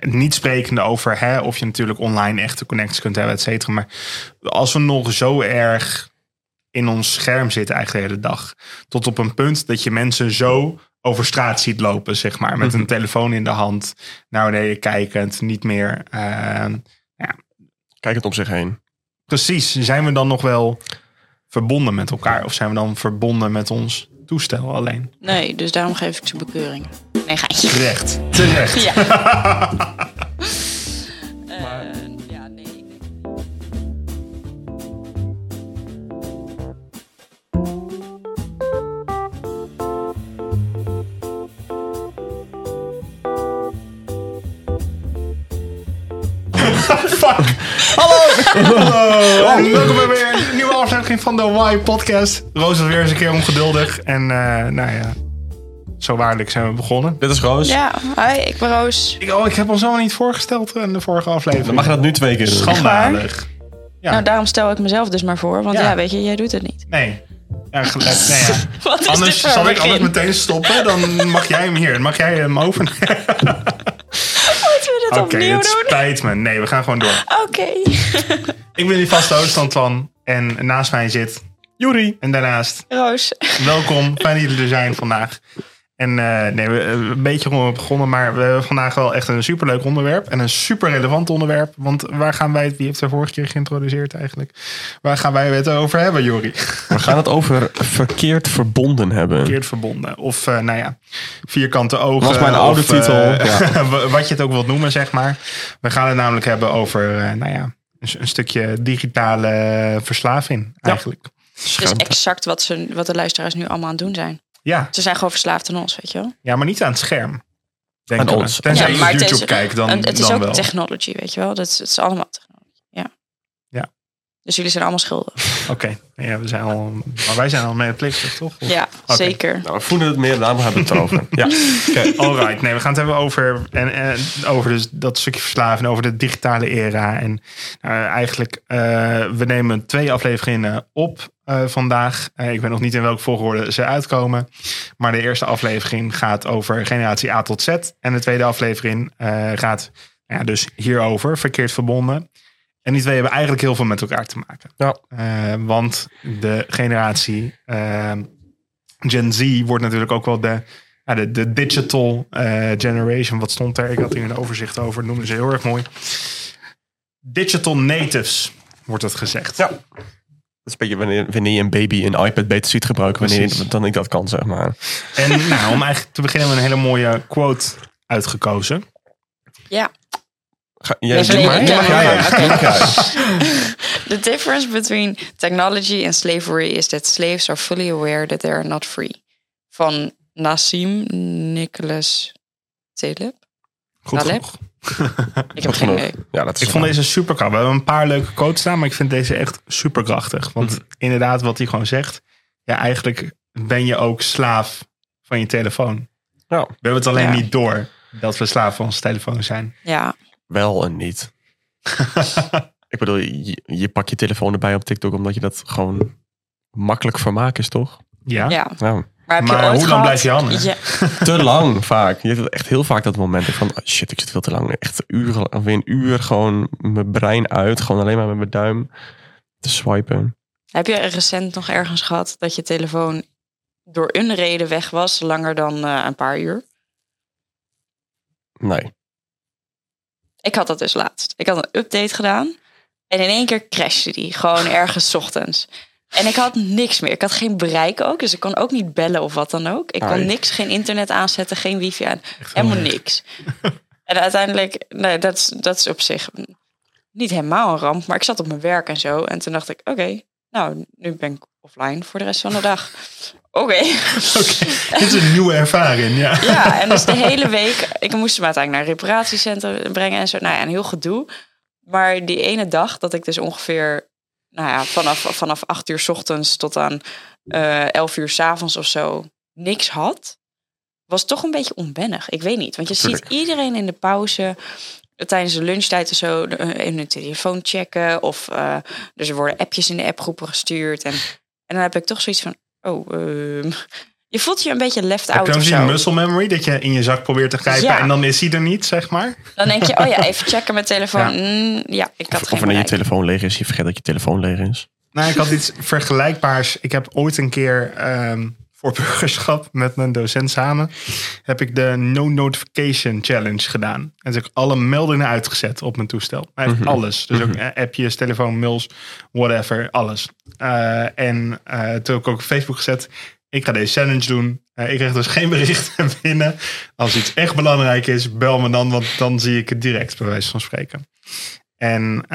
niet sprekende over hè, of je natuurlijk online echte connecties kunt hebben, et cetera. Maar als we nog zo erg in ons scherm zitten eigenlijk de hele dag. Tot op een punt dat je mensen zo over straat ziet lopen, zeg maar. Met een telefoon in de hand, naar beneden kijkend, niet meer. eh, Kijk het om zich heen. precies, zijn we dan nog wel verbonden met elkaar? Of zijn we dan verbonden met ons toestel alleen? Nee, dus daarom geef ik ze bekeuring. Nee, geintje. Terecht, terecht. Ja. Eh, ja, nee. Fuck. Hallo. En welkom bij weer een nieuwe aflevering van de Why Podcast. Roos was weer eens een keer ongeduldig. En eh, nou ja, zo waarlijk zijn we begonnen. Dit is Roos. Ja, hi, ik ben Roos. Ik, oh, ik heb ons zo niet voorgesteld in de vorige aflevering. Dan mag je dat nu twee keer doen. Schandalig. Ja. Nou, daarom stel ik mezelf dus maar voor. Want Ja. ja, weet je, jij doet het niet. Nee. Ja, gelijk. Nee, ja. Wat is Anders zal ik anders meteen stoppen. Dan mag jij hem hier. Dan mag jij hem overnemen. Moeten we Oké, opnieuw het doen? spijt me. Nee, we gaan gewoon door. Oké. Ik ben die vaste host van. En naast mij zit Juri. en daarnaast Roos. Welkom, fijn dat jullie er zijn vandaag. En eh, nee, we hebben een beetje begonnen, maar we hebben vandaag wel echt een superleuk onderwerp. En een super relevant onderwerp. Want waar gaan wij het, wie heeft er vorige keer geïntroduceerd eigenlijk? Waar gaan wij het over hebben, Jori? We gaan het over verkeerd verbonden hebben. Verkeerd verbonden. Of, eh, nou ja, vierkante ogen. Was mijn oude of, titel, eh, wat je het ook wilt noemen, zeg maar. We gaan het namelijk hebben over, eh, nou ja, een, een stukje digitale verslaving eigenlijk. Dus exact wat, ze, wat de luisteraars nu allemaal aan het doen zijn. Ja, Ze zijn gewoon verslaafd aan ons, weet je wel. ja, maar niet aan het scherm. Denk Aan ons. Tenzij Ja, je YouTube kijkt, dan, en het is dan ook wel. technology, weet je wel. Dat is, het is allemaal technology. Dus jullie zijn allemaal schuldig. Oké, ja, we zijn al, maar wij zijn al medeplichtig, toch? Of- Ja, zeker. Nou, we voelen het meer, daarom hebben we het erover. Ja. Oké, alright. Nee, we gaan het hebben over, en, en, over dus dat stukje verslaving, over de digitale era. En eh, eigenlijk, eh, we nemen twee afleveringen op eh, vandaag. Eh, ik weet nog niet in welke volgorde ze uitkomen. Maar de eerste aflevering gaat over generatie A tot Z. En de tweede aflevering eh, gaat ja, dus hierover, verkeerd verbonden. En die twee hebben eigenlijk heel veel met elkaar te maken. Ja. Eh, want de generatie eh, Gen Z wordt natuurlijk ook wel de, de, de digital eh, generation. Wat stond er? Ik had hier een overzicht over. Dat noemden ze heel erg mooi. Digital natives wordt het gezegd. Ja. Dat is een beetje wanneer, wanneer je een baby een iPad beter ziet gebruiken. Wanneer dan ik dat kan, zeg maar. En nou, om eigenlijk te beginnen met een hele mooie quote uitgekozen. Ja. Ga, jij, doe maar. The difference between technology and slavery is that slaves are fully aware that they are not free. Van Nassim Nicholas Taleb. Goed Taleb? Ik heb geen idee. Ja, dat is Ik vond deze super krachtig. We hebben een paar leuke quotes staan, maar ik vind deze echt super krachtig. Want Mhm. inderdaad, wat hij gewoon zegt. Ja, eigenlijk ben je ook slaaf van je telefoon. Ja, We hebben het alleen Ja. niet door dat we slaaf van onze telefoon zijn. Ja, wel en niet. ik bedoel, je, je pakt je telefoon erbij op TikTok omdat je dat gewoon makkelijk vermaak is, toch? Ja. ja. Ja. Maar, heb Maar je ooit hoe lang gehad- blijf je hangen? Ja, Te lang vaak. Je hebt echt heel vaak dat moment van oh shit, ik zit veel te lang. Echt uren, alweer een uur gewoon mijn brein uit. Gewoon alleen maar met mijn duim te swipen. heb je recent nog ergens gehad dat je telefoon door een reden weg was, langer dan eh, een paar uur? Nee. Ik had dat dus laatst. Ik had een update gedaan. En in één keer crashte die. Gewoon ergens 's ochtends. En ik had niks meer. Ik had geen bereik ook. Dus ik kon ook niet bellen of wat dan ook. Ik kon niks, geen internet aanzetten, geen wifi aan. Helemaal niks. En uiteindelijk, nee, dat, is- dat is op zich niet helemaal een ramp. Maar ik zat op mijn werk en zo. En toen dacht ik, oké, nou, nu ben ik offline voor de rest van de dag. Oké. Oké, dit is een nieuwe ervaring, ja. Ja, en dus de hele week, ik moest hem uiteindelijk naar een reparatiecentrum brengen en zo. Nou ja, een heel gedoe. Maar die ene dag dat ik dus ongeveer, nou ja, vanaf, vanaf acht uur 's ochtends tot aan eh 11 uur 's avonds of zo niks had, was toch een beetje onwennig. Ik weet niet, want je Tuurlijk. ziet iedereen in de pauze tijdens de lunchtijd of zo eh, even hun telefoon checken of eh, dus er worden appjes in de appgroepen gestuurd en en dan heb ik toch zoiets van, oh, ehm, Je voelt je een beetje left Heb out je of ook die zo. muscle memory dat je in je zak probeert te grijpen Ja. en dan is hij er niet, zeg maar? Dan denk je, oh ja, even checken mijn telefoon. Ja. Mm, Ja, ik had Of, geen of wanneer je telefoon leeg is, je vergeet dat je telefoon leeg is. Nou, ik had iets vergelijkbaars. Ik heb ooit een keer ehm, voor burgerschap met mijn docent samen... heb ik de No Notification Challenge gedaan. En heb ik alle meldingen uitgezet op mijn toestel. Eigenlijk alles. Dus ook eh, appjes, telefoon, mails, whatever, alles. Eh, en eh, toen heb ik ook op Facebook gezet... ik ga deze challenge doen. Ik kreeg dus geen berichten binnen. Als iets echt belangrijk is, bel me dan... want dan zie ik het direct, bij wijze van spreken. En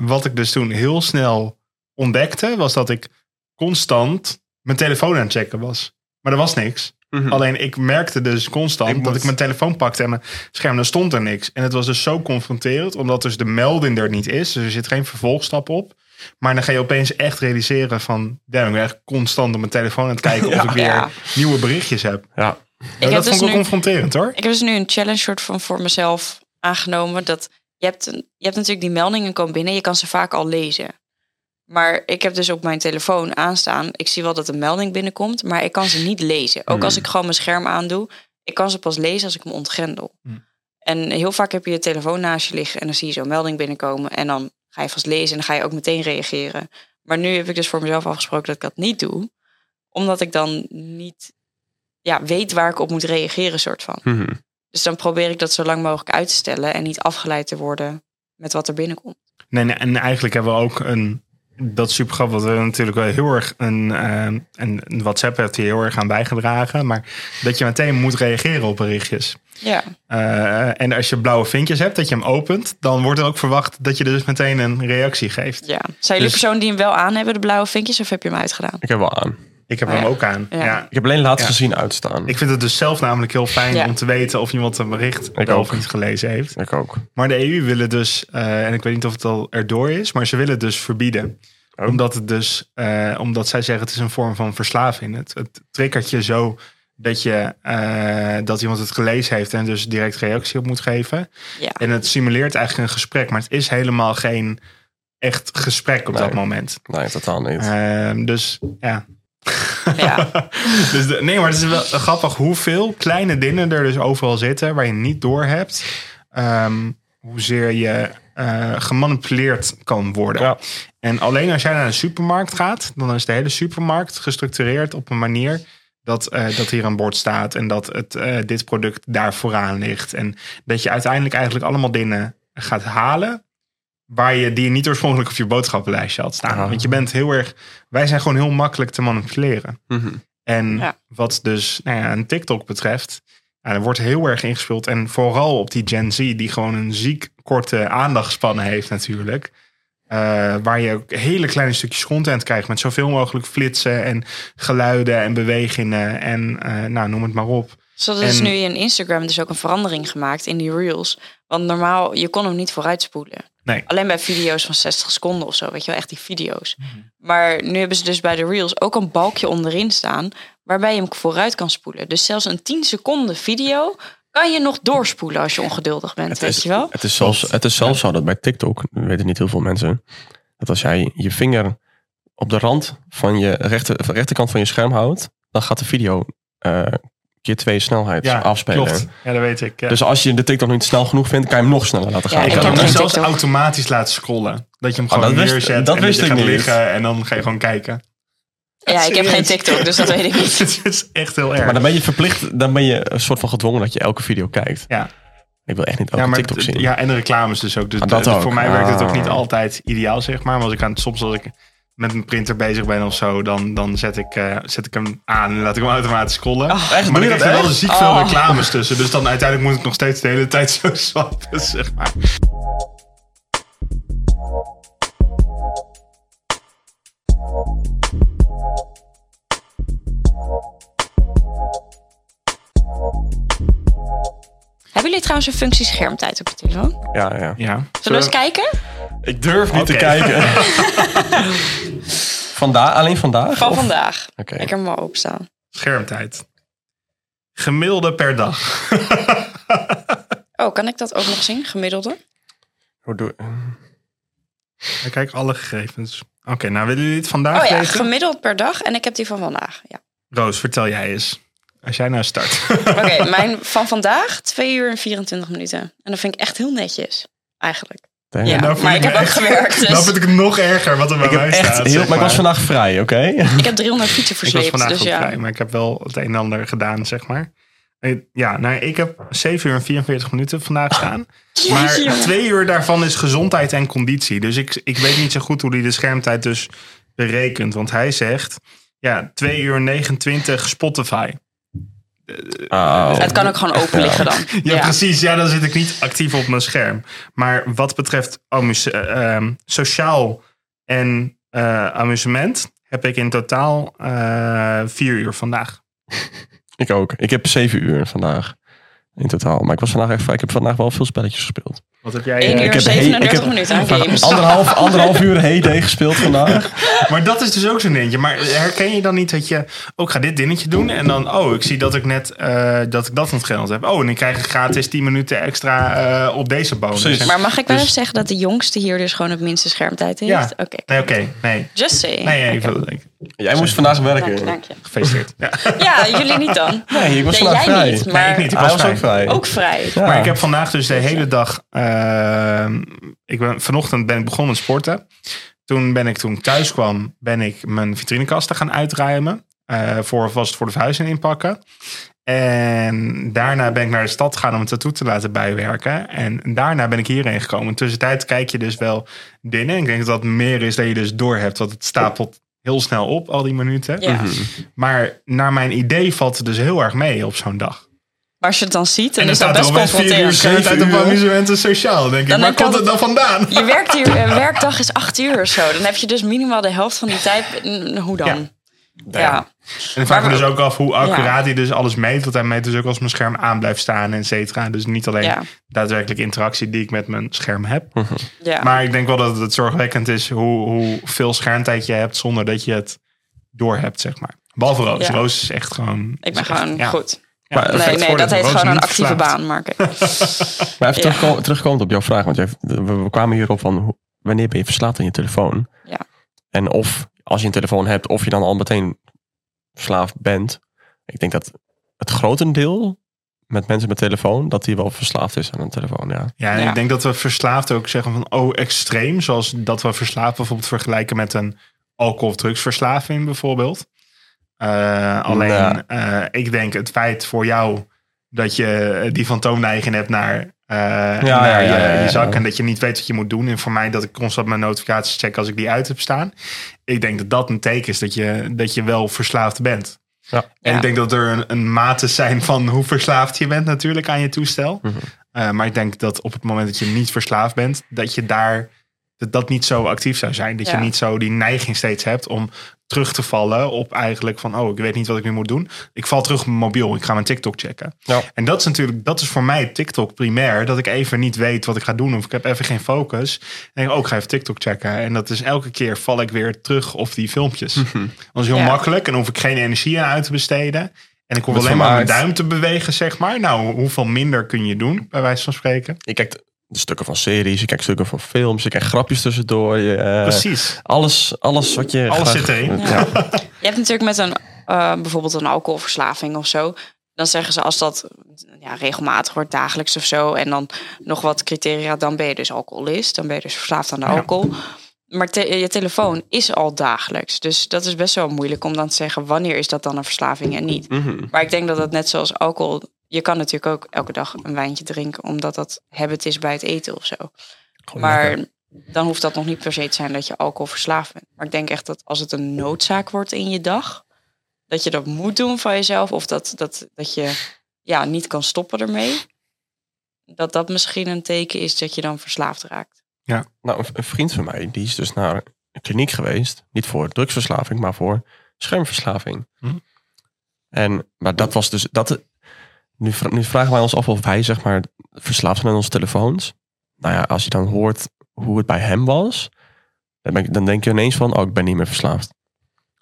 wat ik dus toen heel snel ontdekte, was dat ik constant mijn telefoon aan het checken was. Maar er was niks. Alleen ik merkte dus constant Ik dat moet- ik mijn telefoon pakte en mijn scherm, er stond er niks. En het was dus zo confronterend, omdat dus de melding er niet is. Dus er zit geen vervolgstap op. Maar dan ga je opeens echt realiseren van, damn, ik ben echt constant op mijn telefoon aan het kijken of ik weer Ja. nieuwe berichtjes heb. Ja, heb dat dus vond ik wel nu- confronterend hoor. Ik heb dus nu een challenge soort van voor mezelf aangenomen. Dat je hebt, een, je hebt natuurlijk die meldingen komen binnen. Je kan ze vaak al lezen. Maar ik heb dus op mijn telefoon aanstaan. Ik zie wel dat een melding binnenkomt. Maar ik kan ze niet lezen. Ook als ik gewoon mijn scherm aandoe. Ik kan ze pas lezen als ik hem ontgrendel. Hmm. En heel vaak heb je je telefoon naast je liggen. En dan zie je zo'n melding binnenkomen. En dan ga je vast lezen. En dan ga je ook meteen reageren. Maar nu heb ik dus voor mezelf afgesproken dat ik dat niet doe. Omdat ik dan niet ja, weet waar ik op moet reageren soort van. Mhm. Dus dan probeer ik dat zo lang mogelijk uit te stellen en niet afgeleid te worden met wat er binnenkomt. Nee, nee, en eigenlijk hebben we ook een. Dat is super grappig, want we natuurlijk wel heel erg een, eh, een, een WhatsApp heeft hier heel erg aan bijgedragen. Maar dat je meteen moet reageren op berichtjes. Ja, Eh, en als je blauwe vinkjes hebt, dat je hem opent, dan wordt er ook verwacht dat je dus meteen een reactie geeft. ja. Zijn jullie Dus- persoon die hem wel aan hebben, de blauwe vinkjes, of heb je hem uitgedaan? ik heb wel aan. Ik heb Oh, hem ja. ook aan. Ja. Ja. Ik heb alleen laatst Ja. gezien uitstaan. Ik vind het dus zelf namelijk heel fijn Ja. om te weten of iemand een bericht wel of niet gelezen heeft. Ik ook. Maar de EU willen dus, eh, en ik weet niet of het al erdoor is, maar ze willen het dus verbieden. Oh. Omdat het dus, eh, omdat zij zeggen het is een vorm van verslaving. Het, het triggert je zo dat je eh, dat iemand het gelezen heeft en dus direct reactie op moet geven. Ja. En het simuleert eigenlijk een gesprek, maar het is helemaal geen echt gesprek op Nee. dat moment. Nee, totaal niet. Ehm, dus ja. Ja. dus de- nee, maar het is wel grappig hoeveel kleine dingen er dus overal zitten waar je niet door hebt. ehm, hoezeer je eh, gemanipuleerd kan worden. Ja. En alleen als jij naar een supermarkt gaat, dan is de hele supermarkt gestructureerd op een manier dat, eh, dat hier een bord staat en dat het, eh, dit product daar vooraan ligt. En dat je uiteindelijk eigenlijk allemaal dingen gaat halen waar je, die je niet oorspronkelijk op je boodschappenlijstje had staan. Ah. Want je bent heel erg, wij zijn gewoon heel makkelijk te manipuleren. Mhm. En Ja. wat dus nou ja, een TikTok betreft, er wordt heel erg ingespeeld. En vooral op die Gen Z, die gewoon een ziek korte aandachtspannen heeft natuurlijk. Eh, waar je ook hele kleine stukjes content krijgt met zoveel mogelijk flitsen en geluiden en bewegingen en eh, nou, noem het maar op. Ze hadden dus En- nu in Instagram dus ook een verandering gemaakt in die reels. Want normaal, je kon hem niet vooruitspoelen. Nee. Alleen bij video's van 60 seconden of zo, weet je wel, echt die video's. Mhm. Maar nu hebben ze dus bij de reels ook een balkje onderin staan... waarbij je hem vooruit kan spoelen. Dus zelfs een 10 seconden video kan je nog doorspoelen als je ongeduldig bent, Het weet is, je wel? het is zelfs, het is zelfs zo dat bij TikTok, weten niet heel veel mensen, dat als jij je vinger op de rand van je rechter, van de rechterkant van je scherm houdt, dan gaat de video eh, keer twee snelheid Ja, afspelen. klopt. Ja, dat weet ik. ja. Dus als je de TikTok niet snel genoeg vindt, kan je hem nog sneller laten gaan. ik ik kan hem zelfs TikTok. automatisch laten scrollen. Dat je hem Oh, gewoon dat wist- neerzet dat en wist je ik gaat niet. liggen en dan ga je gewoon kijken. Ja, ik heb geen. TikTok, dus dat weet ik niet. Het is echt heel erg. Maar dan ben je verplicht, dan ben je een soort van gedwongen dat je elke video kijkt. Ja. Ik wil echt niet elke ja, TikTok zien. Ja, en de reclames dus ook. Dus Ah, dat de- ook. voor mij werkt het ook Ah. niet altijd ideaal, zeg maar. Maar als ik aan, soms als ik met een printer bezig ben of zo, dan, dan zet, ik, eh, zet ik hem aan en laat ik hem automatisch scrollen. echt? maar krijg dat je wel ziek veel Oh. reclames tussen. Dus dan uiteindelijk moet ik nog steeds de hele tijd zo swappen, zeg maar. Hebben jullie trouwens een functie schermtijd op je telefoon? Ja, ja. Ja. Zullen we eens kijken? Ik durf niet te kijken. vandaag, alleen vandaag? Van Of- vandaag. Oké. Ik heb hem al opstaan. Schermtijd. Gemiddelde per dag. Oh, kan ik dat ook nog zien? Gemiddelde? Hoe doe Ik kijk alle gegevens. Oké, nou willen jullie het vandaag Oh ja, weten? gemiddeld per dag. En ik heb die van vandaag. Ja. Roos, vertel jij eens. Als jij nou start. Oké, mijn van vandaag 2 uur en 24 minuten. En dat vind ik echt heel netjes, eigenlijk. Ja, Nou maar ik heb ook gewerkt. Dus Dan vind ik het nog erger wat er bij Ik heb mij echt staat. heel, zeg maar ik was vandaag vrij, oké? ik heb 300 fietsen Ik was versleept. vandaag Dus ja. vrij, maar ik heb wel het een en ander gedaan, zeg maar. Ja, nou, ik heb 7 uur en 44 minuten vandaag staan. Maar twee uur daarvan is gezondheid en conditie. Dus ik, ik weet niet zo goed hoe hij de schermtijd dus berekent. Want hij zegt, ja, 2 uur 29 Spotify. Oh. Het kan ook gewoon open liggen dan. Ja, precies. Ja, dan zit ik niet actief op mijn scherm. Maar wat betreft eh, ehm, sociaal en eh, amusement heb ik in totaal eh, vier uur vandaag. Ik ook. Ik heb zeven uur vandaag in totaal. Maar ik was vandaag echt vrij. Ik heb vandaag wel veel spelletjes gespeeld. Wat heb jij? 1 eh, uur ik heb 37 he- ik heb minuten aan games. Anderhalf, anderhalf uur Heyday gespeeld vandaag. Maar dat is dus ook zo'n dingetje. Maar herken je dan niet dat je... Oh, ik ga dit dingetje doen. En dan... Oh, ik zie dat ik net... eh, dat ik dat ontgrendeld heb. Oh, en ik krijg gratis 10 minuten extra eh, op deze bonus. Precies. Maar mag ik wel Dus- even zeggen dat de jongste hier dus gewoon het minste schermtijd heeft? Ja. Oké. Nee, oké. Nee. Just saying. Nee, nee, ik Jij moest vandaag Dank je, werken. dank je. Gefeliciteerd. Ja. Ja, jullie niet dan? Nee, ik was Nee, vandaag jij vrij. niet, Nee, maar ik niet. Ik Hij was was ook vrij. vrij. ook vrij. Ja. Maar ik heb vandaag dus de hele dag. eh, ik ben, vanochtend ben ik begonnen met sporten. Toen ben ik, toen ik thuis kwam, ben ik mijn vitrinekasten gaan uitruimen. eh voor vast voor de verhuizing inpakken. En daarna ben ik naar de stad gegaan om een tattoo te laten bijwerken. En daarna ben ik hierheen gekomen. Tussentijd kijk je dus wel dingen. Ik denk dat dat meer is dat je dus door hebt. Want het stapelt heel snel op, al die minuten. Ja. Mhm. Maar naar mijn idee valt het dus heel erg mee op zo'n dag. Maar als je het dan ziet, dan En is dat best er opeens vier uur confronterend. tijd op sociaal. Denk ik, Dan waar heb je komt het dan vandaan? Je werkt hier, een werkdag is acht uur of zo. Dan heb je dus minimaal de helft van die tijd. Hoe dan? Ja. Ja. En ik vraag me Maar- dus ook af hoe accuraat Ja. hij dus alles meet. Want hij meet dus ook als mijn scherm aan blijft staan, et cetera. Dus niet alleen Ja. daadwerkelijk interactie die ik met mijn scherm heb. Ja. Maar ik denk wel dat het zorgwekkend is hoe, hoe veel schermtijd je hebt zonder dat je het door hebt, zeg maar. Behalve Roos. Ja. Roos is echt gewoon... ik ben echt- gewoon ja. goed. Ja, Maar- Nee, nee, dat heet gewoon een actieve verslaafd. baan, Mark. Maar even Ja. terugko- terugkomend op jouw vraag. Want jij, we, we kwamen hierop van hoe- wanneer ben je verslaafd aan je telefoon? Ja. En of als je een telefoon hebt, of je dan al meteen verslaafd bent. Ik denk dat het grotendeel met mensen met telefoon, dat die wel verslaafd is aan een telefoon. Ja. Ja, en Ja. ik denk dat we verslaafd ook zeggen van oh extreem. Zoals dat we verslaafd bijvoorbeeld vergelijken met een alcohol- of drugsverslaving bijvoorbeeld. Eh, alleen Ja. eh, ik denk het feit voor jou dat je die fantoomneiging hebt naar, eh, naar ja, je, ja, ja, je ja. zak. En dat je niet weet wat je moet doen. En voor mij dat ik constant mijn notificaties check als ik die uit heb staan. Ik denk dat dat een teken is dat je, dat je wel verslaafd bent. Ja. En Ja. ik denk dat er een, een mate zijn van hoe verslaafd je bent natuurlijk aan je toestel. Mhm. Uh, maar ik denk dat op het moment dat je niet verslaafd bent, dat je daar dat, dat niet zo actief zou zijn. Dat Ja. je niet zo die neiging steeds hebt om terug te vallen op eigenlijk van oh, ik weet niet wat ik nu moet doen. Ik val terug op mijn mobiel, ik ga mijn TikTok checken. Ja. En dat is natuurlijk, dat is voor mij TikTok primair, dat ik even niet weet wat ik ga doen of ik heb even geen focus. En denk, oh, ik ga even TikTok checken. En dat is elke keer val ik weer terug op die filmpjes. Mhm. Dat is heel Ja. makkelijk en dan hoef ik geen energie aan uit te besteden. En ik hoef alleen maar mijn duim te bewegen, zeg maar. Nou, hoeveel minder kun je doen, bij wijze van spreken? Je kijkt de stukken van series, je kijkt stukken van films, je kijkt grapjes tussendoor. Je, eh, Precies. Alles, alles wat je. Alles graag- zit erin. Ja. Je hebt natuurlijk met een, eh, bijvoorbeeld een alcoholverslaving of zo. Dan zeggen ze als dat ja, regelmatig wordt, dagelijks of zo. En dan nog wat criteria, dan ben je dus alcoholist. Dan ben je dus verslaafd aan de Ja. alcohol. Maar te- je telefoon is al dagelijks. Dus dat is best wel moeilijk om dan te zeggen wanneer is dat dan een verslaving en niet. Mhm. Maar ik denk dat het net zoals alcohol. Je kan natuurlijk ook elke dag een wijntje drinken, omdat dat habit is bij het eten of zo. Gewoon Maar lekker. dan hoeft dat nog niet per se te zijn dat je alcohol verslaafd bent. Maar ik denk echt dat als het een noodzaak wordt in je dag, dat je dat moet doen van jezelf, of dat, dat, dat je ja, niet kan stoppen ermee, dat dat misschien een teken is dat je dan verslaafd raakt. Nou, een- een vriend van mij, die is dus naar een kliniek geweest. Niet voor drugsverslaving, maar voor schermverslaving. Hm. En, maar dat was dus, dat, nu, vra- nu vragen wij ons af of wij, zeg maar, verslaafd zijn aan onze telefoons. Nou ja, als je dan hoort hoe het bij hem was, dan, ben ik- dan denk je ineens van, oh, ik ben niet meer verslaafd.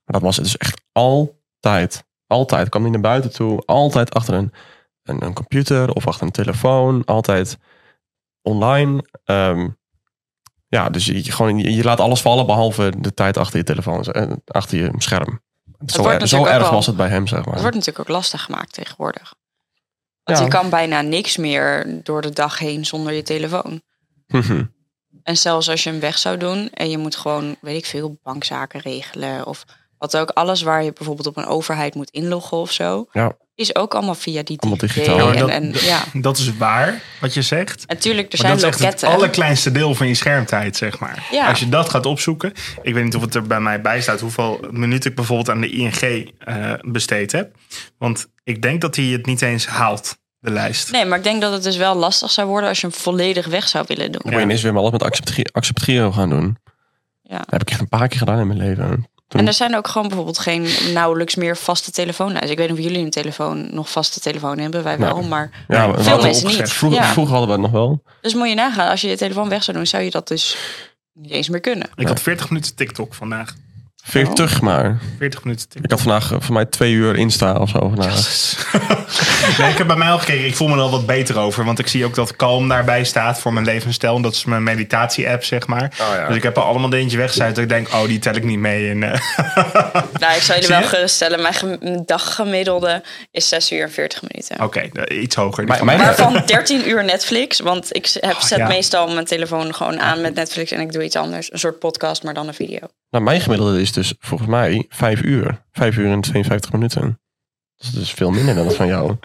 Maar dat was het dus echt altijd. Altijd. kwam hij naar buiten toe, altijd achter een, een, een computer of achter een telefoon, altijd online. Ehm, ja, dus je, gewoon, je, je laat alles vallen behalve de tijd achter je telefoon, eh, achter je scherm. Zo, er- zo erg was het bij hem, zeg maar. Het wordt natuurlijk ook lastig gemaakt tegenwoordig. Want Ja. je kan bijna niks meer door de dag heen zonder je telefoon. Mhm. En zelfs als je hem weg zou doen en je moet gewoon, weet ik veel, bankzaken regelen of wat ook. Alles waar je bijvoorbeeld op een overheid moet inloggen of zo, Ja. Is ook allemaal via die Allemaal digitaal. Ja, en, dat- en, ja, Dat is waar, wat je zegt. natuurlijk, er Maar zijn dat is echt het allerkleinste deel van je schermtijd, zeg maar. Ja. Als je dat gaat opzoeken. Ik weet niet of het er bij mij bij staat hoeveel minuten ik bijvoorbeeld aan de ING eh, besteed heb. Want ik denk dat hij het niet eens haalt, de lijst. Nee, maar ik denk dat het dus wel lastig zou worden als je hem volledig weg zou willen doen. Dan moet je ineens weer maar alles met accepteren accepteren gaan doen. Ja. Dat heb ik echt een paar keer gedaan in mijn leven. Toen, En er zijn ook gewoon bijvoorbeeld geen nauwelijks meer vaste telefoonlijsten. Ik weet niet of jullie een telefoon nog vaste telefoon hebben, wij wel, Nee. maar ja, Nee, we veel mensen niet. Vroeger, Ja. vroeger hadden we het nog wel. Dus moet je nagaan, als je je telefoon weg zou doen, zou je dat dus niet eens meer kunnen. Ik had 40 minuten TikTok vandaag. 40 maar. 40 minuten TikTok. Ik had vandaag eh, voor mij twee uur Insta of zo. vandaag. nee, ik heb bij mij al gekeken. Ik voel me er al wat beter over. Want ik zie ook dat Calm daarbij staat voor mijn levensstijl. En dat is mijn meditatie-app, zeg maar. ja. Dus ik heb er allemaal dingetjes weggezet. Dat ik denk, oh, die tel ik niet mee. In, eh, Nou, ik zou jullie wel geruststellen. Mijn gem- daggemiddelde is 6 uur en 40 minuten. Oké, eh, iets hoger. Maar- van mijn- mij. Waarvan 13 uur Netflix. Want ik heb, zet ja. meestal mijn telefoon gewoon aan met Netflix en ik doe iets anders. Een soort podcast, maar dan een video. Nou, mijn gemiddelde is dus volgens mij 5 uur. 5 uur en 52 minuten. Dus dat is veel minder dan dat van jou.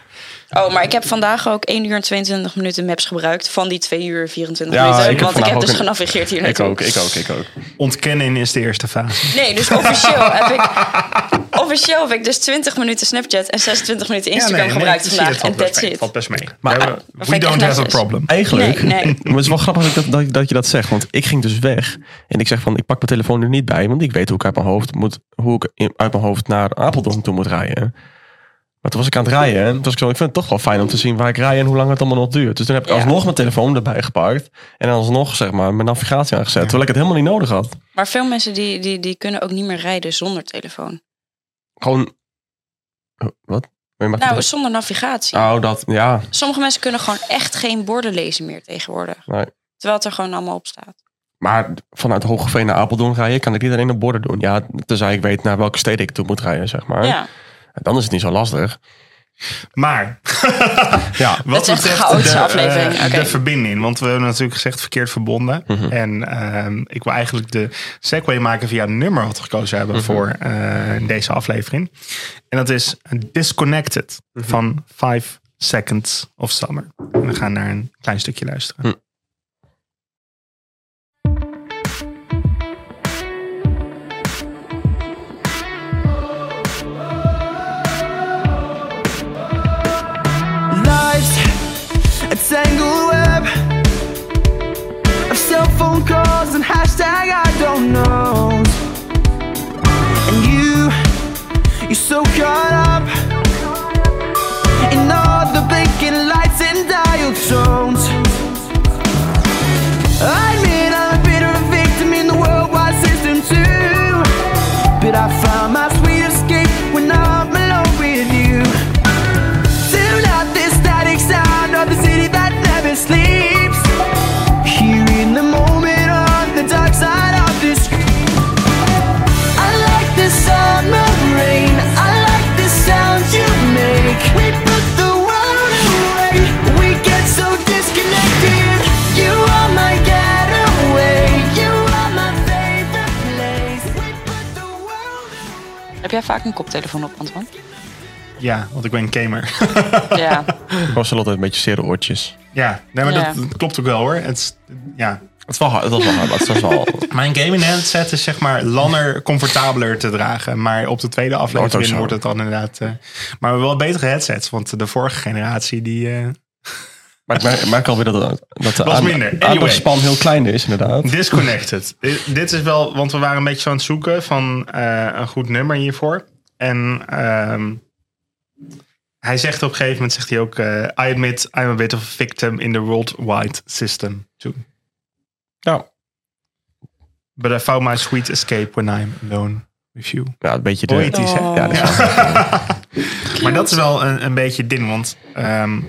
Oh, maar ik heb vandaag ook 1 uur en 22 minuten maps gebruikt. Van die 2 uur en 24 Ja, minuten. ik heb want ik heb dus een- genavigeerd hier Ik naartoe. ook, ik ook, ik ook. Ontkennen is de eerste fase. Nee, dus officieel heb ik... Officieel heb ik dus 20 minuten Snapchat en 26 minuten Instagram gebruikt vandaag. En best that's mee, it. valt best mee. Maar- We- dat we don't have a problem. Eigenlijk, Nee, nee. maar het is wel grappig dat, dat, dat, je dat zegt. Want ik ging dus weg. En ik zeg van, ik pak mijn telefoon er niet bij. Want ik weet hoe ik uit mijn hoofd, moet, hoe ik uit mijn hoofd naar Apeldoorn toe moet rijden. Maar toen was ik aan het rijden. En toen was ik zo, ik vind het toch wel fijn om te zien waar ik rij en hoe lang het allemaal nog duurt. Dus toen heb ik Ja. alsnog mijn telefoon erbij gepakt. En alsnog, zeg maar, mijn navigatie aangezet. Terwijl ik het helemaal niet nodig had. Maar veel mensen die, die, die kunnen ook niet meer rijden zonder telefoon. Gewoon, Oh, wat? Maar je mag Nou, zonder navigatie. Oh, dat, ja. Sommige mensen kunnen gewoon echt geen borden lezen meer tegenwoordig. Nee. Terwijl het er gewoon allemaal op staat. Maar vanuit Hogeveen naar Apeldoorn rijden, kan ik niet alleen op borden doen. Ja, tenzij ik weet naar welke steden ik toe moet rijden, zeg maar. Ja. Dan is het niet zo lastig. Maar Ja, wat is echt betreft de, aflevering. eh, Oké. de verbinding. Want we hebben natuurlijk gezegd verkeerd verbonden. Mhm. En ehm, ik wil eigenlijk de segue maken via een nummer wat we gekozen hebben voor eh, deze aflevering. En dat is Disconnected van 5 Seconds of Summer. En we gaan naar een klein stukje luisteren. Hashtag I don't know. And you, you're so caught up in all the blinking lights and dial tones. Heb jij vaak een koptelefoon op, Antoine? Ja, want ik ben een gamer. Ja. ik was altijd een beetje zere oortjes. ja, nee, maar Ja. dat klopt ook wel hoor. Het is, ja. Het is wel hard, het was wel hard, het was wel... Mijn gaming headset is zeg maar langer, comfortabeler te dragen. Maar op de tweede aflevering wordt het dan inderdaad... eh, maar we hebben wel betere headsets. Want de vorige generatie die... eh, Maar ik merk, ik merk alweer dat, dat de aan-. Anyway. aandachtspan heel klein is, inderdaad. Disconnected. Dit- Dit is wel, want we waren een beetje zo aan het zoeken van eh, een goed nummer hiervoor. En ehm, hij zegt op een gegeven moment, zegt hij ook, eh, I admit I'm a bit of a victim in the worldwide system too. Ja. But I found my sweet escape when I'm alone with you. Ja, een beetje de... Poëtisch, hè? Ja, dat is wel- Maar dat is wel een, een beetje ding, want ehm,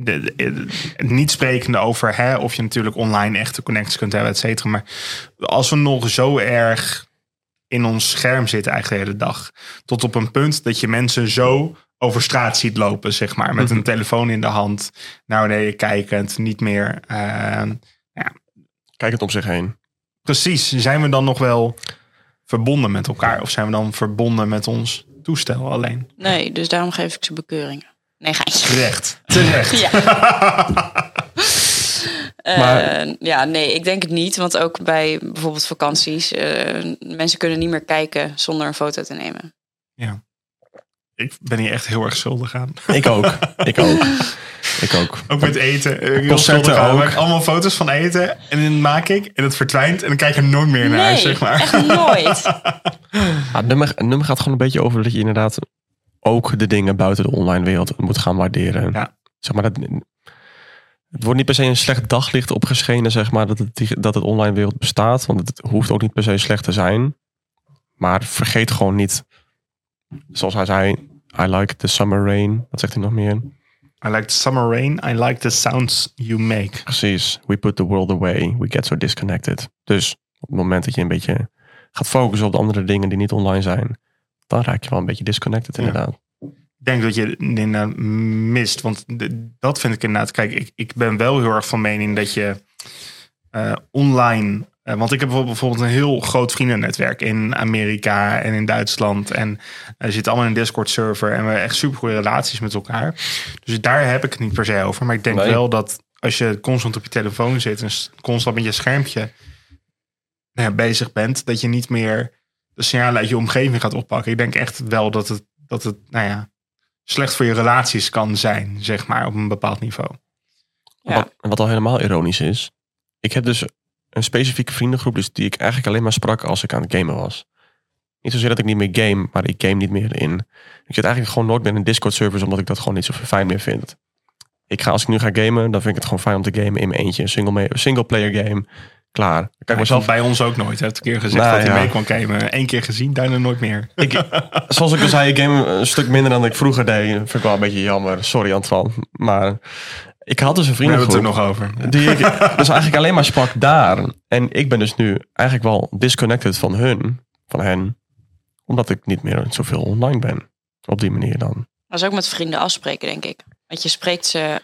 de, de- de- niet sprekende over hè, of je natuurlijk online echte connecties kunt hebben, et cetera. Maar als we nog zo erg in ons scherm zitten eigenlijk de hele dag. Tot op een punt dat je mensen zo over straat ziet lopen, zeg maar. Met een telefoon in de hand, naar beneden kijkend, niet meer. eh, Kijk het om zich heen. precies, zijn we dan nog wel verbonden met elkaar? Of zijn we dan verbonden met ons toestel alleen? Nee, dus daarom geef ik ze bekeuringen. Nee, geintje. Terecht, terecht. Ja. Maar- Eh, ja, nee, ik denk het niet. Want ook bij bijvoorbeeld vakanties, eh, mensen kunnen niet meer kijken zonder een foto te nemen. Ik ben hier echt heel erg schuldig aan. Ik ook. ik ook. Ik ook. Ook met eten. eh, Concerten aan. ook. Maak allemaal foto's van eten en dan maak ik en het verdwijnt en dan kijk ik er nooit meer naar, nee, zeg maar. echt nooit. Ja, het, nummer, het nummer gaat gewoon een beetje over dat je inderdaad ook de dingen buiten de online wereld moet gaan waarderen. Ja. Zeg maar, dat, het wordt niet per se een slecht daglicht opgeschenen, zeg maar, dat het, dat het online wereld bestaat. Want het hoeft ook niet per se slecht te zijn. Maar vergeet gewoon niet, zoals hij zei, I like the summer rain. Wat zegt hij nog meer? I like the summer rain. I like the sounds you make. Precies. We put the world away. We get so disconnected. Dus op het moment dat je een beetje gaat focussen op de andere dingen die niet online zijn, dan raak je wel een beetje disconnected Ja. inderdaad. Ik denk dat je het inderdaad mist. Want de- dat vind ik inderdaad. Kijk, ik, ik ben wel heel erg van mening dat je eh, online. eh, want ik heb bijvoorbeeld- een heel groot vriendennetwerk in Amerika en in Duitsland. En er zitten allemaal in een Discord-server. En we hebben echt super goede relaties met elkaar. Dus daar heb ik het niet per se over. Maar ik denk Nee. wel dat als je constant op je telefoon zit en constant met je schermpje nou ja, bezig bent, dat je niet meer de signalen uit je omgeving gaat oppakken. Ik denk echt wel dat het, dat het nou ja, slecht voor je relaties kan zijn, zeg maar, op een bepaald niveau. Ja. Wat, wat al helemaal ironisch is. Ik heb dus een specifieke vriendengroep dus die ik eigenlijk alleen maar sprak als ik aan het gamen was. Niet zozeer dat ik niet meer game, maar ik game niet meer in. Ik zit eigenlijk gewoon nooit meer in Discord servers omdat ik dat gewoon niet zo fijn meer vind. Ik ga, als ik nu ga gamen, dan vind ik het gewoon fijn om te gamen in mijn eentje. Een single, single player game. Klaar. Ik mezelf bij ons ook nooit. Heb ik een keer gezegd Nou, dat hij ja. mee kon gamen. Eén keer gezien, daarna nooit meer. Ik, zoals ik al zei, ik game een stuk minder dan ik vroeger deed. Vind ik wel een beetje jammer. Sorry Antoine. Maar ik had dus een We hebben het er nog over. Die ik dus eigenlijk alleen maar sprak daar. En ik ben dus nu eigenlijk wel disconnected van hun. Van hen. Omdat ik niet meer zoveel online ben. Op die manier dan. Dat is ook met vrienden afspreken, denk ik. Want je spreekt ze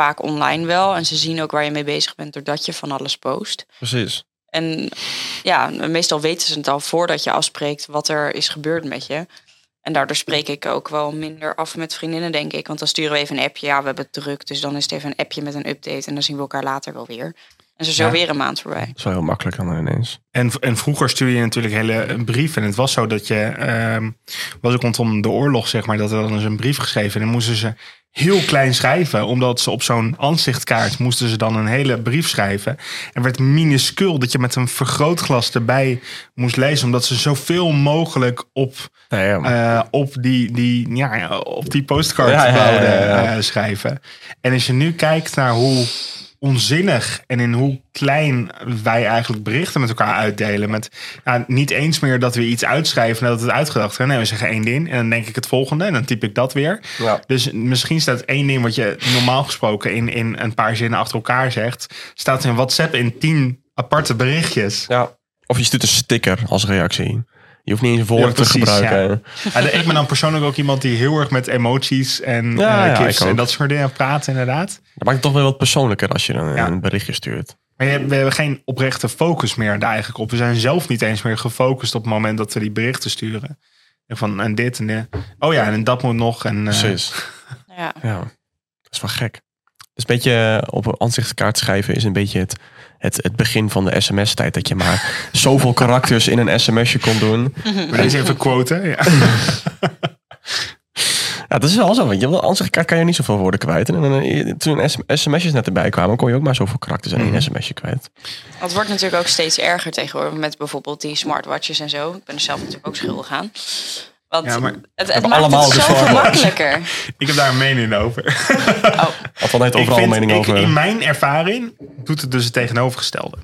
vaak online wel. En ze zien ook waar je mee bezig bent doordat je van alles post. Precies. En ja, meestal weten ze het al voordat je afspreekt wat er is gebeurd met je. En daardoor spreek ik ook wel minder af met vriendinnen, denk ik. Want dan sturen we even een appje. Ja, we hebben het druk. Dus dan is het even een appje met een update. En dan zien we elkaar later wel weer. En zo Ja. weer een maand voorbij. Dat is wel heel makkelijk dan ineens. En, en vroeger stuurde je natuurlijk hele brief. En het was zo dat je, ehm, was ook rondom de oorlog, zeg maar, dat er dan eens een brief geschreven. En dan moesten ze heel klein schrijven, omdat ze op zo'n aanzichtkaart moesten ze dan een hele brief schrijven. En werd minuscuul dat je met een vergrootglas erbij moest lezen, omdat ze zoveel mogelijk op, ja, eh, op die, die, ja, op die postcard ja. eh, schrijven. En als je nu kijkt naar hoe onzinnig en in hoe klein wij eigenlijk berichten met elkaar uitdelen. Met ja, niet eens meer dat we iets uitschrijven nadat het uitgedacht is. Nee, we zeggen één ding en dan denk ik het volgende en dan typ ik dat weer. Ja. Dus misschien staat één ding wat je normaal gesproken in, in een paar zinnen achter elkaar zegt, staat in WhatsApp in tien aparte berichtjes. ja. Of je stuurt een sticker als reactie. Je hoeft niet eens woorden Ja, te gebruiken. Ja, ik ben dan persoonlijk ook iemand die heel erg met emoties en Ja, eh, en dat soort dingen praat inderdaad. Dat maakt het toch wel wat persoonlijker als je dan Ja. een berichtje stuurt. Maar we hebben geen oprechte focus meer daar eigenlijk op. We zijn zelf niet eens meer gefocust op het moment dat we die berichten sturen. En van en dit en dit. Oh ja, en dat moet nog. En, eh, Precies. Ja. Ja, dat is wel gek. Dus een beetje op een aanzichtkaart schrijven is een beetje het, het, het begin van de sms-tijd. Dat je maar zoveel karakters in een sms'je kon doen. Wil je deze even quoten? Ja. Ja, dat is wel zo. Want je een aanzichtkaart kan je niet zoveel woorden kwijt. En eh, toen sms'jes net erbij kwamen, kon je ook maar zoveel karakters in één sms'je kwijt. Het wordt natuurlijk ook steeds erger tegenwoordig met bijvoorbeeld die smartwatches en zo. Ik ben er zelf natuurlijk ook schuldig aan. Want Ja, maar het, het hebben maakt allemaal het de zoveel smartwatch. makkelijker. Ik heb daar een mening over. Oh, Althans, heeft ik overal een mening ik, over. in mijn ervaring doet het dus het tegenovergestelde.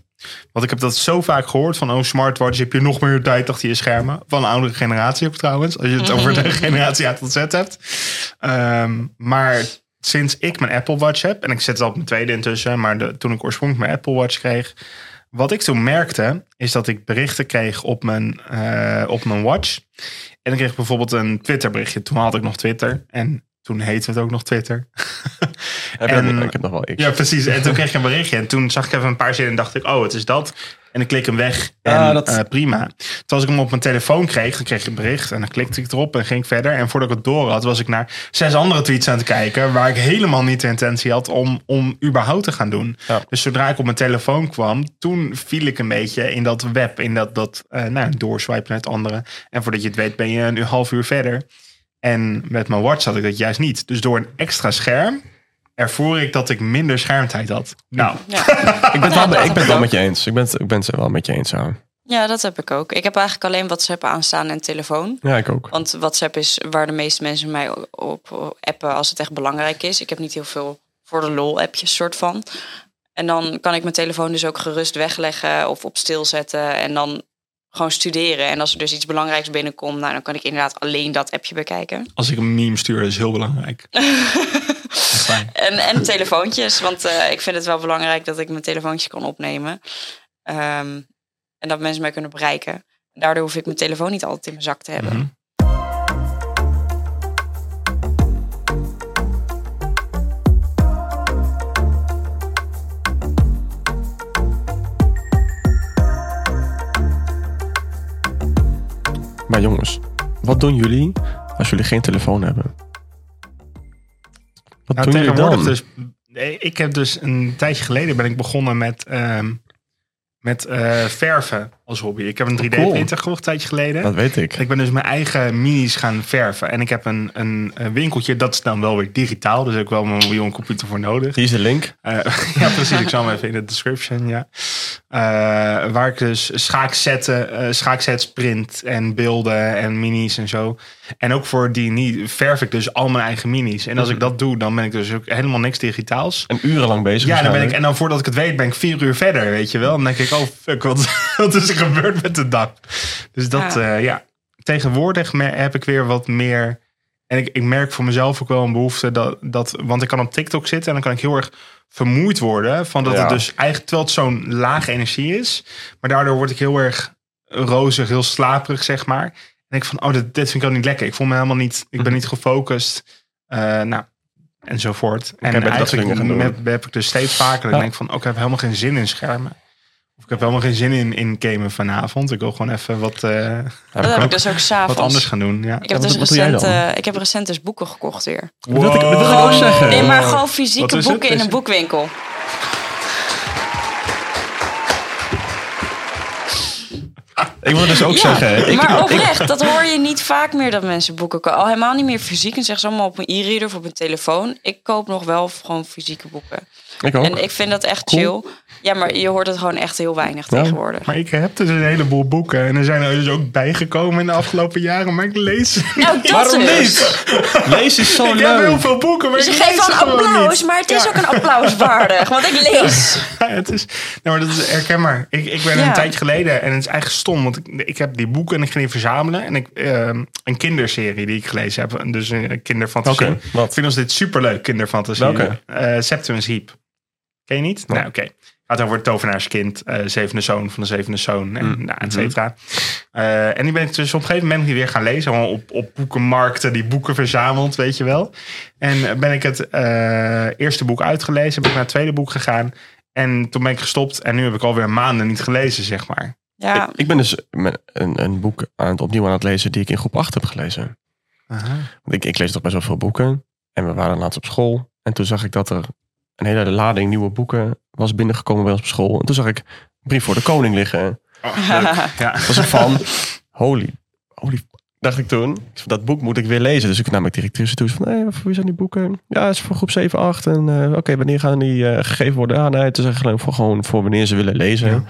Want ik heb dat zo vaak gehoord van, oh, smartwatch, heb je nog meer tijd achter je schermen. Van een oudere generatie ook trouwens, als je het over de generatie A tot Z hebt. Ehm, maar sinds ik mijn Apple Watch heb, en ik zet het al op mijn tweede intussen, maar de, toen ik oorspronkelijk mijn Apple Watch kreeg, wat ik toen merkte, is dat ik berichten kreeg op mijn, eh, op mijn watch. En ik kreeg bijvoorbeeld een Twitter berichtje. Toen had ik nog Twitter. En toen heette het ook nog Twitter. Heb En- ik heb nog wel X. Ja, precies. En toen kreeg ik een berichtje. En toen zag ik even een paar zinnen en dacht ik, oh, het is dat. En ik klik hem weg. En Ah, dat- eh, prima. Toen als ik hem op mijn telefoon kreeg, dan kreeg ik een bericht. En dan klikte ik erop en ging ik verder. En voordat ik het door had, was ik naar zes andere tweets aan het kijken. Waar ik helemaal niet de intentie had om, om überhaupt te gaan doen. Ja. Dus zodra ik op mijn telefoon kwam, toen viel ik een beetje in dat web. In dat, dat eh, nou, doorswipen naar het andere. En voordat je het weet ben je een half uur verder. En met mijn watch had ik dat juist niet. Dus door een extra scherm ervoer ik dat ik minder schermtijd had. Nou, Ja. Ik ben het Ja, wel, ik ben het met je eens. Ik ben, het- ik ben het wel met je eens. Ja, ja, dat heb ik ook. Ik heb eigenlijk alleen WhatsApp aanstaan en telefoon. ja ik ook. Want WhatsApp is waar de meeste mensen mij op, op appen als het echt belangrijk is. Ik heb niet heel veel voor de lol appjes soort van. En dan kan ik mijn telefoon dus ook gerust wegleggen of op stil zetten. En dan gewoon studeren. En als er dus iets belangrijks binnenkomt, nou, dan kan ik inderdaad alleen dat appje bekijken. als ik een meme stuur, dat is heel belangrijk. En, en telefoontjes, want eh, ik vind het wel belangrijk dat ik mijn telefoontje kan opnemen. Ehm, en dat mensen mij kunnen bereiken. Daardoor hoef ik mijn telefoon niet altijd in mijn zak te hebben. Mhm. Maar jongens, wat doen jullie als jullie geen telefoon hebben? Wat Nou, doen jullie dan? dus. Ik heb dus een tijdje geleden ben ik begonnen met, ehm, met eh, verven als hobby. Ik heb een 3D-printer gekocht een tijdje geleden. Dat weet ik. Ik ben dus mijn eigen minis gaan verven. En ik heb een, een, een winkeltje, dat is dan wel weer digitaal. Dus heb ik wel mijn mobiel en computer voor nodig. Hier is de link. Eh, ja, precies. Ik zal hem even in de description, ja. Eh, waar ik dus schaakzetten, eh schaaksets print en beelden en minis en zo. En ook voor die niet verf ik dus al mijn eigen minis. En als ik dat doe, dan ben ik dus ook helemaal niks digitaals. En urenlang bezig. Ja, dan ben ik, en dan voordat ik het weet, ben ik vier uur verder, weet je wel. Dan denk ik, oh fuck, wat, wat is er gebeurd met de dag? Dus dat, Ja. ja. ja. Tegenwoordig heb ik weer wat meer... En ik, ik merk voor mezelf ook wel een behoefte dat, dat... Want ik kan op TikTok zitten en dan kan ik heel erg vermoeid worden. Van dat Ja. het dus eigenlijk, terwijl het zo'n lage energie is. Maar daardoor word ik heel erg rozig, heel slaperig, zeg maar. En denk ik van, oh, dit, dit vind ik ook niet lekker. Ik voel me helemaal niet, ik ben niet gefocust. Eh, nou, enzovoort. En dat eigenlijk heb, heb ik dus steeds vaker. Ik denk van, oh, ik heb helemaal geen zin in schermen. Of ik heb helemaal geen zin in, in gamen vanavond. Ik wil gewoon even wat, eh, Dat ik heb ook. ik dus ook wat s'avonds. anders gaan doen. Ja. Ik heb, Ja, dus wat- wat doe jij recent, dan? eh, ik heb recent dus boeken gekocht weer. Dat wil ik, dat wil ik ook zeggen. Nee, maar gewoon Wat fysieke het? boeken in een boekwinkel. Ik wil dus ook Ja, zeggen. Ik, maar ik- oprecht, dat hoor je niet vaak meer dat mensen boeken kopen. Al helemaal niet meer fysiek en zeggen ze allemaal op mijn e-reader of op mijn telefoon. Ik koop nog wel gewoon fysieke boeken. ik ook. En ik vind dat echt Cool. chill. Ja, maar je hoort het gewoon echt heel weinig Ja. tegenwoordig. Maar ik heb dus een heleboel boeken. En er zijn er dus ook bijgekomen in de afgelopen jaren. Maar ik lees. Nou, dat Waarom dus. niet? Lees is zo ik heb heel leuk. veel boeken. Maar Dus je ik geeft lees wel ze een gewoon applaus, niet. maar het is Ja. ook een applaus waardig. Want ik lees. Ja, het is, nou, maar dat is herkenbaar. Ik, ik ben Ja. een tijdje geleden en het is eigenlijk stom, want ik, ik heb die boeken en ik ging die verzamelen. En ik, ehm, een kinderserie die ik gelezen heb, dus een kinderfantasie. Oké, Ik wat? vind ons dit superleuk, kinderfantasie. Welke? Eh, Septimus Heap. Ken je niet? Nee. Nou, oké. Gaat over het tovenaarskind, eh, zevende zoon van de zevende zoon, en Mm. nou, et cetera. Eh, en die ben ik dus op een gegeven moment weer gaan lezen. Gewoon op, op boekenmarkten, die boeken verzameld, weet je wel. En eh, ben ik het eh, eerste boek uitgelezen, ben ik naar het tweede boek gegaan. En toen ben ik gestopt en nu heb ik alweer maanden niet gelezen, zeg maar. Ja, Ik ben dus met een, een boek aan het, opnieuw aan het lezen die ik in groep 8 heb gelezen. Want ik, ik lees toch best wel veel boeken. En we waren laatst op school. En toen zag ik dat er een hele lading nieuwe boeken was binnengekomen bij ons op school. En toen zag ik Brief voor de Koning liggen. Oh, ja. was ik van, holy, holy, dacht ik toen. Dat boek moet ik weer lezen. Dus ik nam ik directrice toe. Van, hey, voor wie zijn die boeken? Ja, het is voor groep 7, 8. En eh, oké, wanneer gaan die eh, gegeven worden? Ah, nee, het is eigenlijk voor, gewoon voor wanneer ze willen lezen. Ja. Toen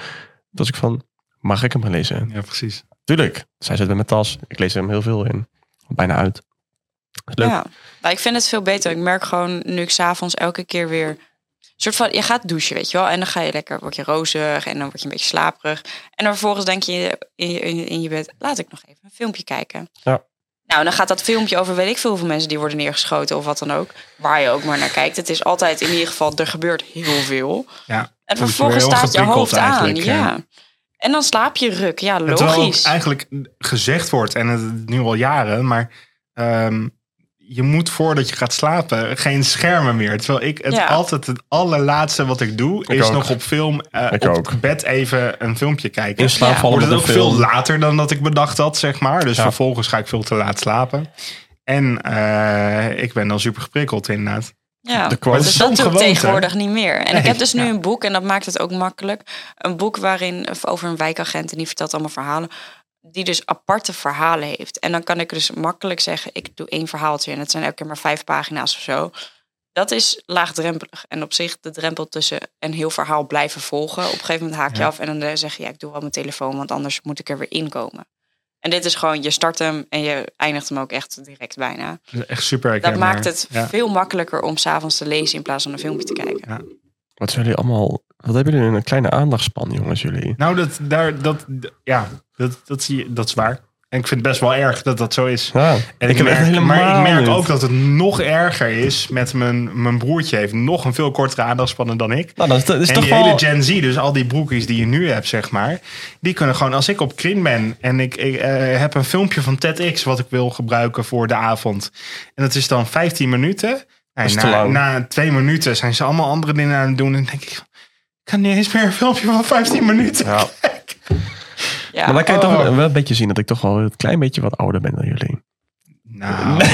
was ik van, mag ik hem gaan lezen? ja, precies. Tuurlijk. Zij zit met mijn tas. Ik lees er hem heel veel in. Bijna uit. Leuk. ja. Nou, ik vind het veel beter. Ik merk gewoon nu ik s'avonds elke keer weer... een soort van, je gaat douchen, weet je wel. En dan ga je lekker, word je rozig en dan word je een beetje slaperig. En dan vervolgens denk je in je, in je, in je bed, laat ik nog even een filmpje kijken. Ja. Nou, dan gaat dat filmpje over weet ik veel hoeveel mensen die worden neergeschoten of wat dan ook. Waar je ook maar naar kijkt. Het is altijd in ieder geval, er gebeurt heel veel. Ja. En vervolgens staat je hoofd aan. ja. Ja. En dan slaap je ruk. Ja, logisch. eigenlijk gezegd wordt, en het nu al jaren, maar ehm, je moet voordat je gaat slapen geen schermen meer. Terwijl ik het Ja. altijd het allerlaatste wat ik doe, Ik is ook. nog op film, eh, Ik op ook. bed even een filmpje kijken. In slaap Ja. Wordt ook veel later dan dat ik bedacht had, zeg maar. Dus Ja. vervolgens ga ik veel te laat slapen. En eh, ik ben dan super geprikkeld inderdaad. Ja, De dus dat doe ik tegenwoordig niet meer. En Nee, ik heb dus nu ja. een boek en dat maakt het ook makkelijk. Een boek waarin over een wijkagent en die vertelt allemaal verhalen. Die dus aparte verhalen heeft. En dan kan ik dus makkelijk zeggen, ik doe één verhaaltje en het zijn elke keer maar vijf pagina's of zo. Dat is laagdrempelig. En op zich de drempel tussen een heel verhaal blijven volgen. Op een gegeven moment haak je Ja. af en dan eh, zeg je, ja, ik doe wel mijn telefoon, want anders moet ik er weer inkomen. En dit is gewoon, je start hem en je eindigt hem ook echt direct bijna. Echt super Dat maakt het Ja. veel makkelijker om s'avonds te lezen in plaats van een filmpje te kijken. Wat zijn jullie allemaal... Wat hebben jullie een kleine aandachtspan, jongens, jullie? Nou, dat, daar, dat, ja, dat, dat, zie je, dat is waar. En ik vind het best wel erg dat dat zo is. Ja, En ik echt merk, helemaal maar ik merk niet. ook dat het nog erger is met mijn, mijn broertje. heeft nog een veel kortere aandachtspannen dan ik. Nou, dat is, dat is en toch die wel... hele Gen Z, dus al die broekies die je nu hebt, zeg maar. Die kunnen gewoon, als ik op Krin ben en ik, ik eh, heb een filmpje van TEDx wat ik wil gebruiken voor de avond. En dat is dan 15 minuten. Te na, na twee minuten zijn ze allemaal andere dingen aan het doen. En denk ik, ik kan niet eens meer een filmpje van 15 minuten. Ja. Ja. Maar dan kan je Oh. toch wel een beetje zien dat ik toch wel een klein beetje wat ouder ben dan jullie. Nou,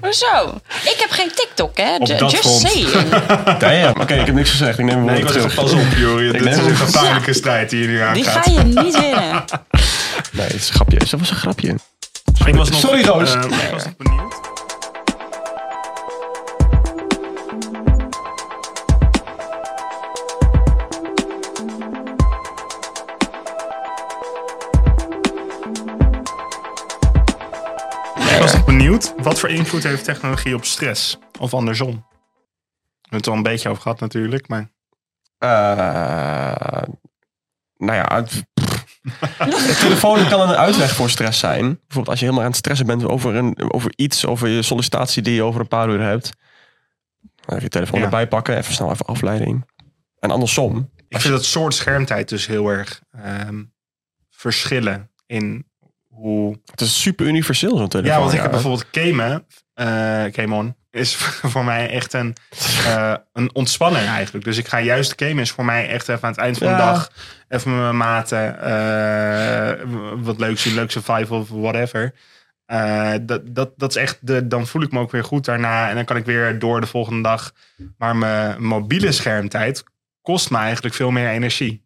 Hoezo? Ik heb geen TikTok, hè? Op Just front. saying. Ja, ja. Oké, ik heb niks gezegd. Ik neem hem nee, ik was terug. pas op, Juri. Dit is een gevaarlijke strijd die je nu Die aangaat. ga je niet winnen. Nee, het is een grapje. Dat was een grapje. Ik was nog, Sorry, Roos. eh, ik was nog benieuwd. Wat voor invloed heeft technologie op stress? Of andersom? We hebben het al een beetje over gehad natuurlijk, maar... Eh, nou ja, het, telefoon kan een uitweg voor stress zijn. Bijvoorbeeld als je helemaal aan het stressen bent over, een, over iets, over je sollicitatie die je over een paar uur hebt. Dan even je telefoon Ja. erbij pakken, even snel even afleiding. En andersom. Ik vind dat soort schermtijd dus heel erg ehm, verschillen in hoe Het is super universeel zo'n telefoon. Ja, want ik heb bijvoorbeeld Cayman. eh Cayman is voor mij echt een, eh, een ontspanner eigenlijk. Dus ik ga juist Cayman is voor mij echt even aan het eind van de dag... even met mijn maten eh, wat leuks zien, leuk survival of whatever. Eh, dat, dat, dat is echt, de, dan voel ik me ook weer goed daarna. En dan kan ik weer door de volgende dag. Maar mijn mobiele schermtijd kost me eigenlijk veel meer energie.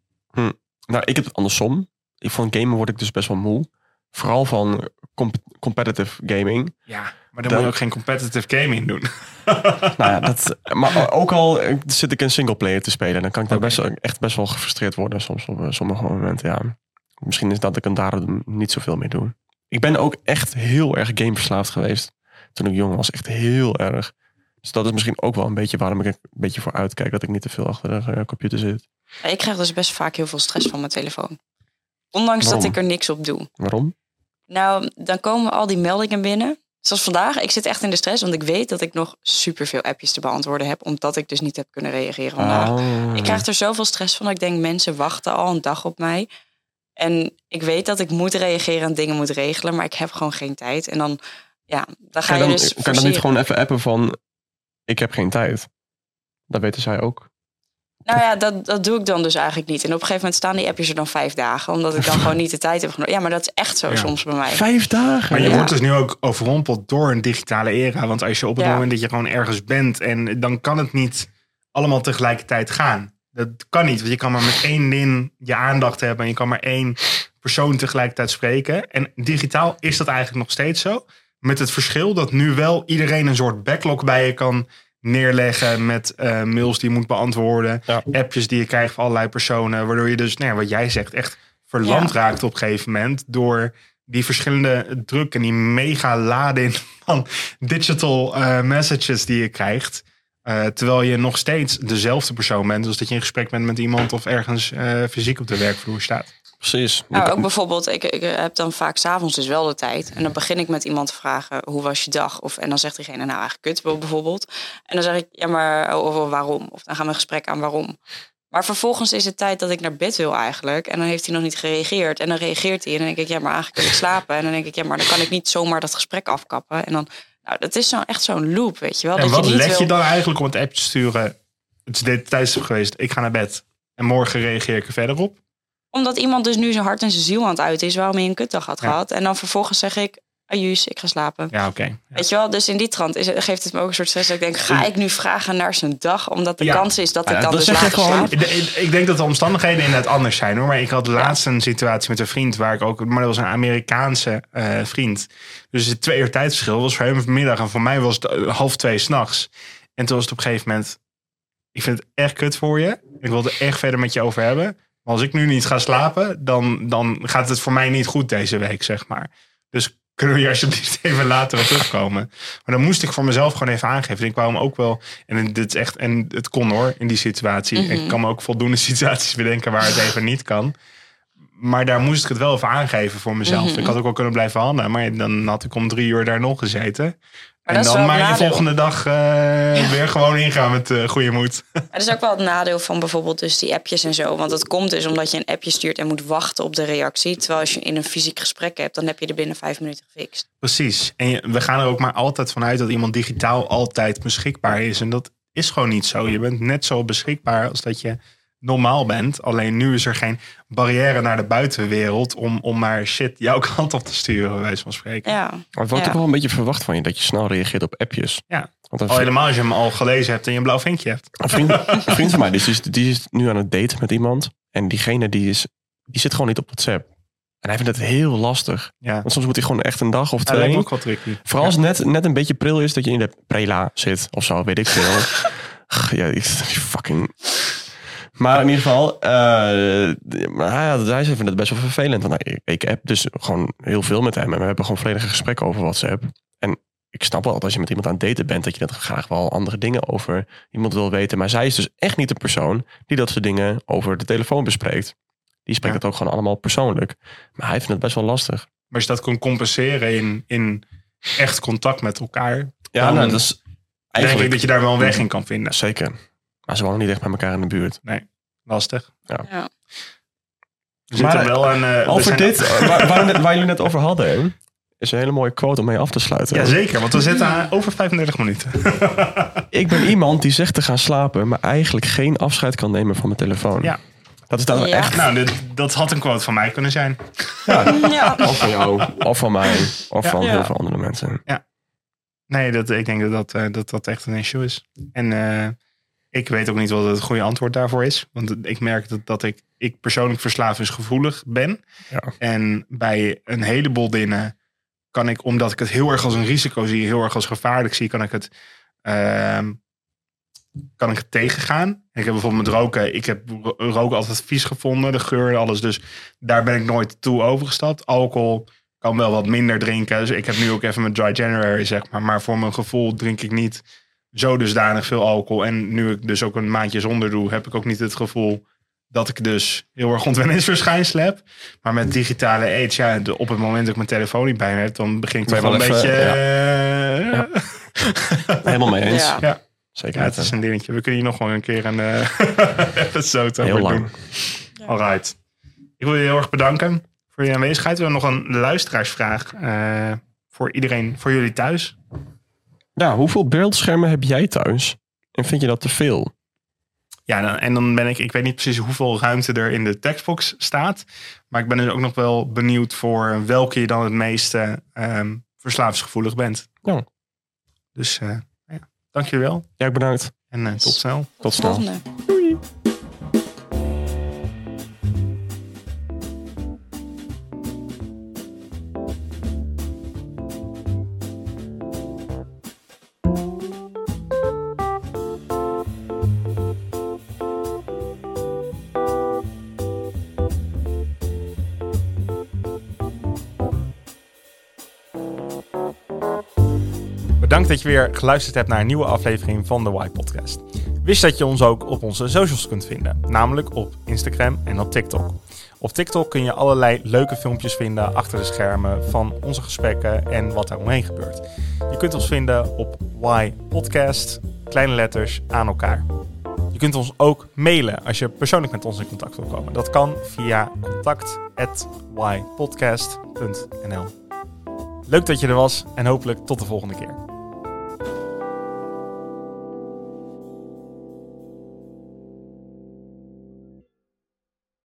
Nou, ik heb het andersom. Ik van gamen word ik dus best wel moe. Vooral van comp- competitive gaming. Ja, maar dan moet je ook geen competitive gaming doen. nou ja, dat, maar ook al zit ik een singleplayer te spelen, dan kan ik daar best, wel- echt best wel gefrustreerd worden soms op eh, sommige momenten. Ja. Misschien is dat ik er daarom niet zoveel mee doe. Ik ben ook echt heel erg gameverslaafd geweest toen ik jong was. Echt heel erg. Dus dat is misschien ook wel een beetje waarom ik er een beetje voor uitkijk dat ik niet te veel achter de eh, computer zit. Ik krijg dus best vaak heel veel stress van mijn telefoon. Ondanks Waarom? dat ik er niks op doe. Waarom? Nou, dan komen al die meldingen binnen. Zoals vandaag, ik zit echt in de stress, want ik weet dat ik nog superveel appjes te beantwoorden heb, omdat ik dus niet heb kunnen reageren vandaag. Ah. Ik krijg er zoveel stress van. dat Ik denk, mensen wachten al een dag op mij. En ik weet dat ik moet reageren en dingen moet regelen, maar ik heb gewoon geen tijd. En dan, ja, dan ga je, je dan, dus kan je dan niet gewoon even appen van ik heb geen tijd? Dat weten zij ook. Nou ja, dat, dat doe ik dan dus eigenlijk niet. En op een gegeven moment staan die appjes er dan vijf dagen, omdat ik dan gewoon niet de tijd heb genomen. Ja, maar dat is echt zo Ja. soms bij mij. Vijf dagen? Maar je Ja. wordt dus nu ook overrompeld door een digitale era. Want als je op het Ja. moment dat je gewoon ergens bent en dan kan het niet allemaal tegelijkertijd gaan. Dat kan niet, want je kan maar met één ding je aandacht hebben en je kan maar één persoon tegelijkertijd spreken. En digitaal is dat eigenlijk nog steeds zo. Met het verschil dat nu wel iedereen een soort backlog bij je kan neerleggen met eh, mails die je moet beantwoorden, Ja. appjes die je krijgt van allerlei personen, waardoor je dus, nou ja, wat jij zegt, echt verlamd raakt op een gegeven moment door die verschillende druk en die mega lading van digital eh, messages die je krijgt. Eh, terwijl je nog steeds dezelfde persoon bent. Dus dat je in gesprek bent met iemand of ergens eh, fysiek op de werkvloer staat. Precies. Nou, ook bijvoorbeeld, ik, ik heb dan vaak s'avonds dus wel de tijd. En dan begin ik met iemand te vragen, hoe was je dag? Of, en dan zegt diegene, nou eigenlijk kut bijvoorbeeld. En dan zeg ik, ja maar of, of waarom? Of dan gaan we een gesprek aan waarom. Maar vervolgens is het tijd dat ik naar bed wil eigenlijk. En dan heeft hij nog niet gereageerd. En dan reageert hij. En dan denk ik, ja, maar eigenlijk wil ik slapen. En dan denk ik, ja, maar dan kan ik niet zomaar dat gesprek afkappen. En dan, nou, dat is zo, echt zo'n loop, weet je wel. En dat wat je niet let wil... je dan eigenlijk om het app te sturen? Het is dit tijdstip geweest. Ik ga naar bed. En morgen reageer ik er verder op. Omdat iemand dus nu zijn hart en zijn ziel aan het uit is... waarom hij een kutdag had Ja. gehad. En dan vervolgens zeg ik, ajuus, ik ga slapen. Ja, oké. Ja. Weet je wel, dus in die trant is, het- geeft het me ook een soort stress. Dat ik denk, ga ik nu vragen naar zijn dag? Omdat de Ja. kans is dat ik Ja, dan dat dus later gewoon. Ik, denk dat de omstandigheden inderdaad anders zijn hoor. Maar ik had laatst een situatie met een vriend waar ik ook. Maar dat was een Amerikaanse eh, vriend. Dus het twee uur tijdverschil was voor hem vanmiddag. En voor mij was het eh, half twee s'nachts. En toen was het op een gegeven moment. Ik vind het echt kut voor je. Ik wil het er echt verder met je over hebben. Als ik nu niet ga slapen, dan, dan gaat het voor mij niet goed deze week, zeg maar. Dus kunnen we hier alsjeblieft even later op terugkomen. Maar dan moest ik voor mezelf gewoon even aangeven. Ik wou hem ook wel. En dit is echt. En het kon hoor, in die situatie. En ik kan me ook voldoende situaties bedenken waar het even niet kan. Maar daar moest ik het wel even aangeven voor mezelf. Ik had ook wel kunnen blijven handelen. Maar dan had ik om drie uur daar nog gezeten. En dat dan maar de volgende dag eh, weer gewoon ingaan met eh, goede moed. Dat is ook wel het nadeel van bijvoorbeeld dus die appjes en zo. Want het komt dus omdat je een appje stuurt en moet wachten op de reactie. Terwijl als je in een fysiek gesprek hebt, dan heb je er binnen vijf minuten gefixt. Precies. En je- we gaan er ook maar altijd vanuit dat iemand digitaal altijd beschikbaar is. En dat is gewoon niet zo. Je bent net zo beschikbaar als dat je normaal bent. Alleen nu is er geen barrière naar de buitenwereld om, om maar shit jouw kant op te sturen, bij wijze van spreken. Ja, Maar het wordt Ja. ook wel een beetje verwacht van je dat je snel reageert op appjes. Ja. Want Al helemaal als je hem al gelezen hebt en je een blauw vinkje hebt. Een vriend, een vriend van mij die is, die is nu aan het daten met iemand. En diegene die, is, die zit gewoon niet op WhatsApp. En hij vindt het heel lastig. Ja, Want soms moet hij gewoon echt een dag of dat twee. wel tricky. Vooral als het net, net een beetje pril is dat je in de prela zit. Of zo, weet ik veel. Ach, ja, ik, fucking... Maar in ieder geval, maar hij, hij vindt het best wel vervelend. Want ik heb dus gewoon heel veel met hem. En we hebben gewoon volledige gesprekken over WhatsApp. En ik snap wel dat als je met iemand aan het daten bent... dat je dat graag wel andere dingen over iemand wil weten. Maar zij is dus echt niet de persoon die dat soort dingen over de telefoon bespreekt. Die spreekt Ja. het ook gewoon allemaal persoonlijk. Maar hij vindt het best wel lastig. Maar als je dat kan compenseren in, in echt contact met elkaar, Ja, Dan nou, dat is denk ik dat je daar wel een weg in kan vinden. Zeker. Maar ze wonen niet echt bij elkaar in de buurt. Lastig. ja. Zit Maar, er wel een... eh, er Over zijn- dit, waar, waar, we net- waar jullie net over hadden, hè, is een hele mooie quote om mee af te sluiten. Jazeker, want we zitten aan over 35 minuten. Ik ben iemand die zegt te gaan slapen, maar eigenlijk geen afscheid kan nemen van mijn telefoon. Ja. Dat is dan Ja. echt nou, dit, dat had een quote van mij kunnen zijn. ja. of van jou, of van mij, of Ja. van Ja. heel veel andere mensen. Nee, dat, ik denk dat dat, eh, dat dat echt een issue is. En eh, ik weet ook niet wat het goede antwoord daarvoor is. Want ik merk dat, dat ik, ik persoonlijk verslavingsgevoelig ben. Ja. En bij een heleboel dingen kan ik, omdat ik het heel erg als een risico zie, heel erg als gevaarlijk zie, kan ik het, ehm, kan ik het tegengaan. Ik heb bijvoorbeeld met roken, ik heb ro- roken altijd vies gevonden, de geur en alles. Dus daar ben ik nooit toe overgestapt. Alcohol kan wel wat minder drinken. Dus ik heb nu ook even mijn dry January, zeg maar. Maar voor mijn gevoel drink ik niet zo dusdanig veel alcohol. En nu ik dus ook een maandje zonder doe, heb ik ook niet het gevoel dat ik dus heel erg ontwenningsverschijnselen heb. Maar met digitale aids, ja, de- op het moment dat ik mijn telefoon niet bij me heb, dan begin ik toch wel een beetje... eh, Helemaal mee eens. Ja. Ja. Zeker Ja, het is een dingetje. We kunnen hier nog wel een keer een eh episode Heel lang. doen. Alright. Ik wil je heel erg bedanken voor je aanwezigheid. We hebben nog een luisteraarsvraag eh, voor iedereen, voor jullie thuis. Ja, hoeveel beeldschermen heb jij thuis? En vind je dat te veel? Ja, dan- en dan ben ik, ik weet niet precies hoeveel ruimte er in de textbox staat. Maar ik ben dus ook nog wel benieuwd voor welke je dan het meeste ehm verslavingsgevoelig bent. Ja. Dus eh ja, dank je wel. Ja, bedankt. En eh, tot snel. Tot snel. Dat je weer geluisterd hebt naar een nieuwe aflevering van de Y Podcast. Wist dat je ons ook op onze socials kunt vinden, namelijk op Instagram en op TikTok. Op TikTok kun je allerlei leuke filmpjes vinden achter de schermen van onze gesprekken en wat daar omheen gebeurt. Je kunt ons vinden op Y Podcast, kleine letters aan elkaar. Je kunt ons ook mailen als je persoonlijk met ons in contact wil komen. Dat kan via contact@ypodcast.nl. Leuk dat je er was en hopelijk tot de volgende keer.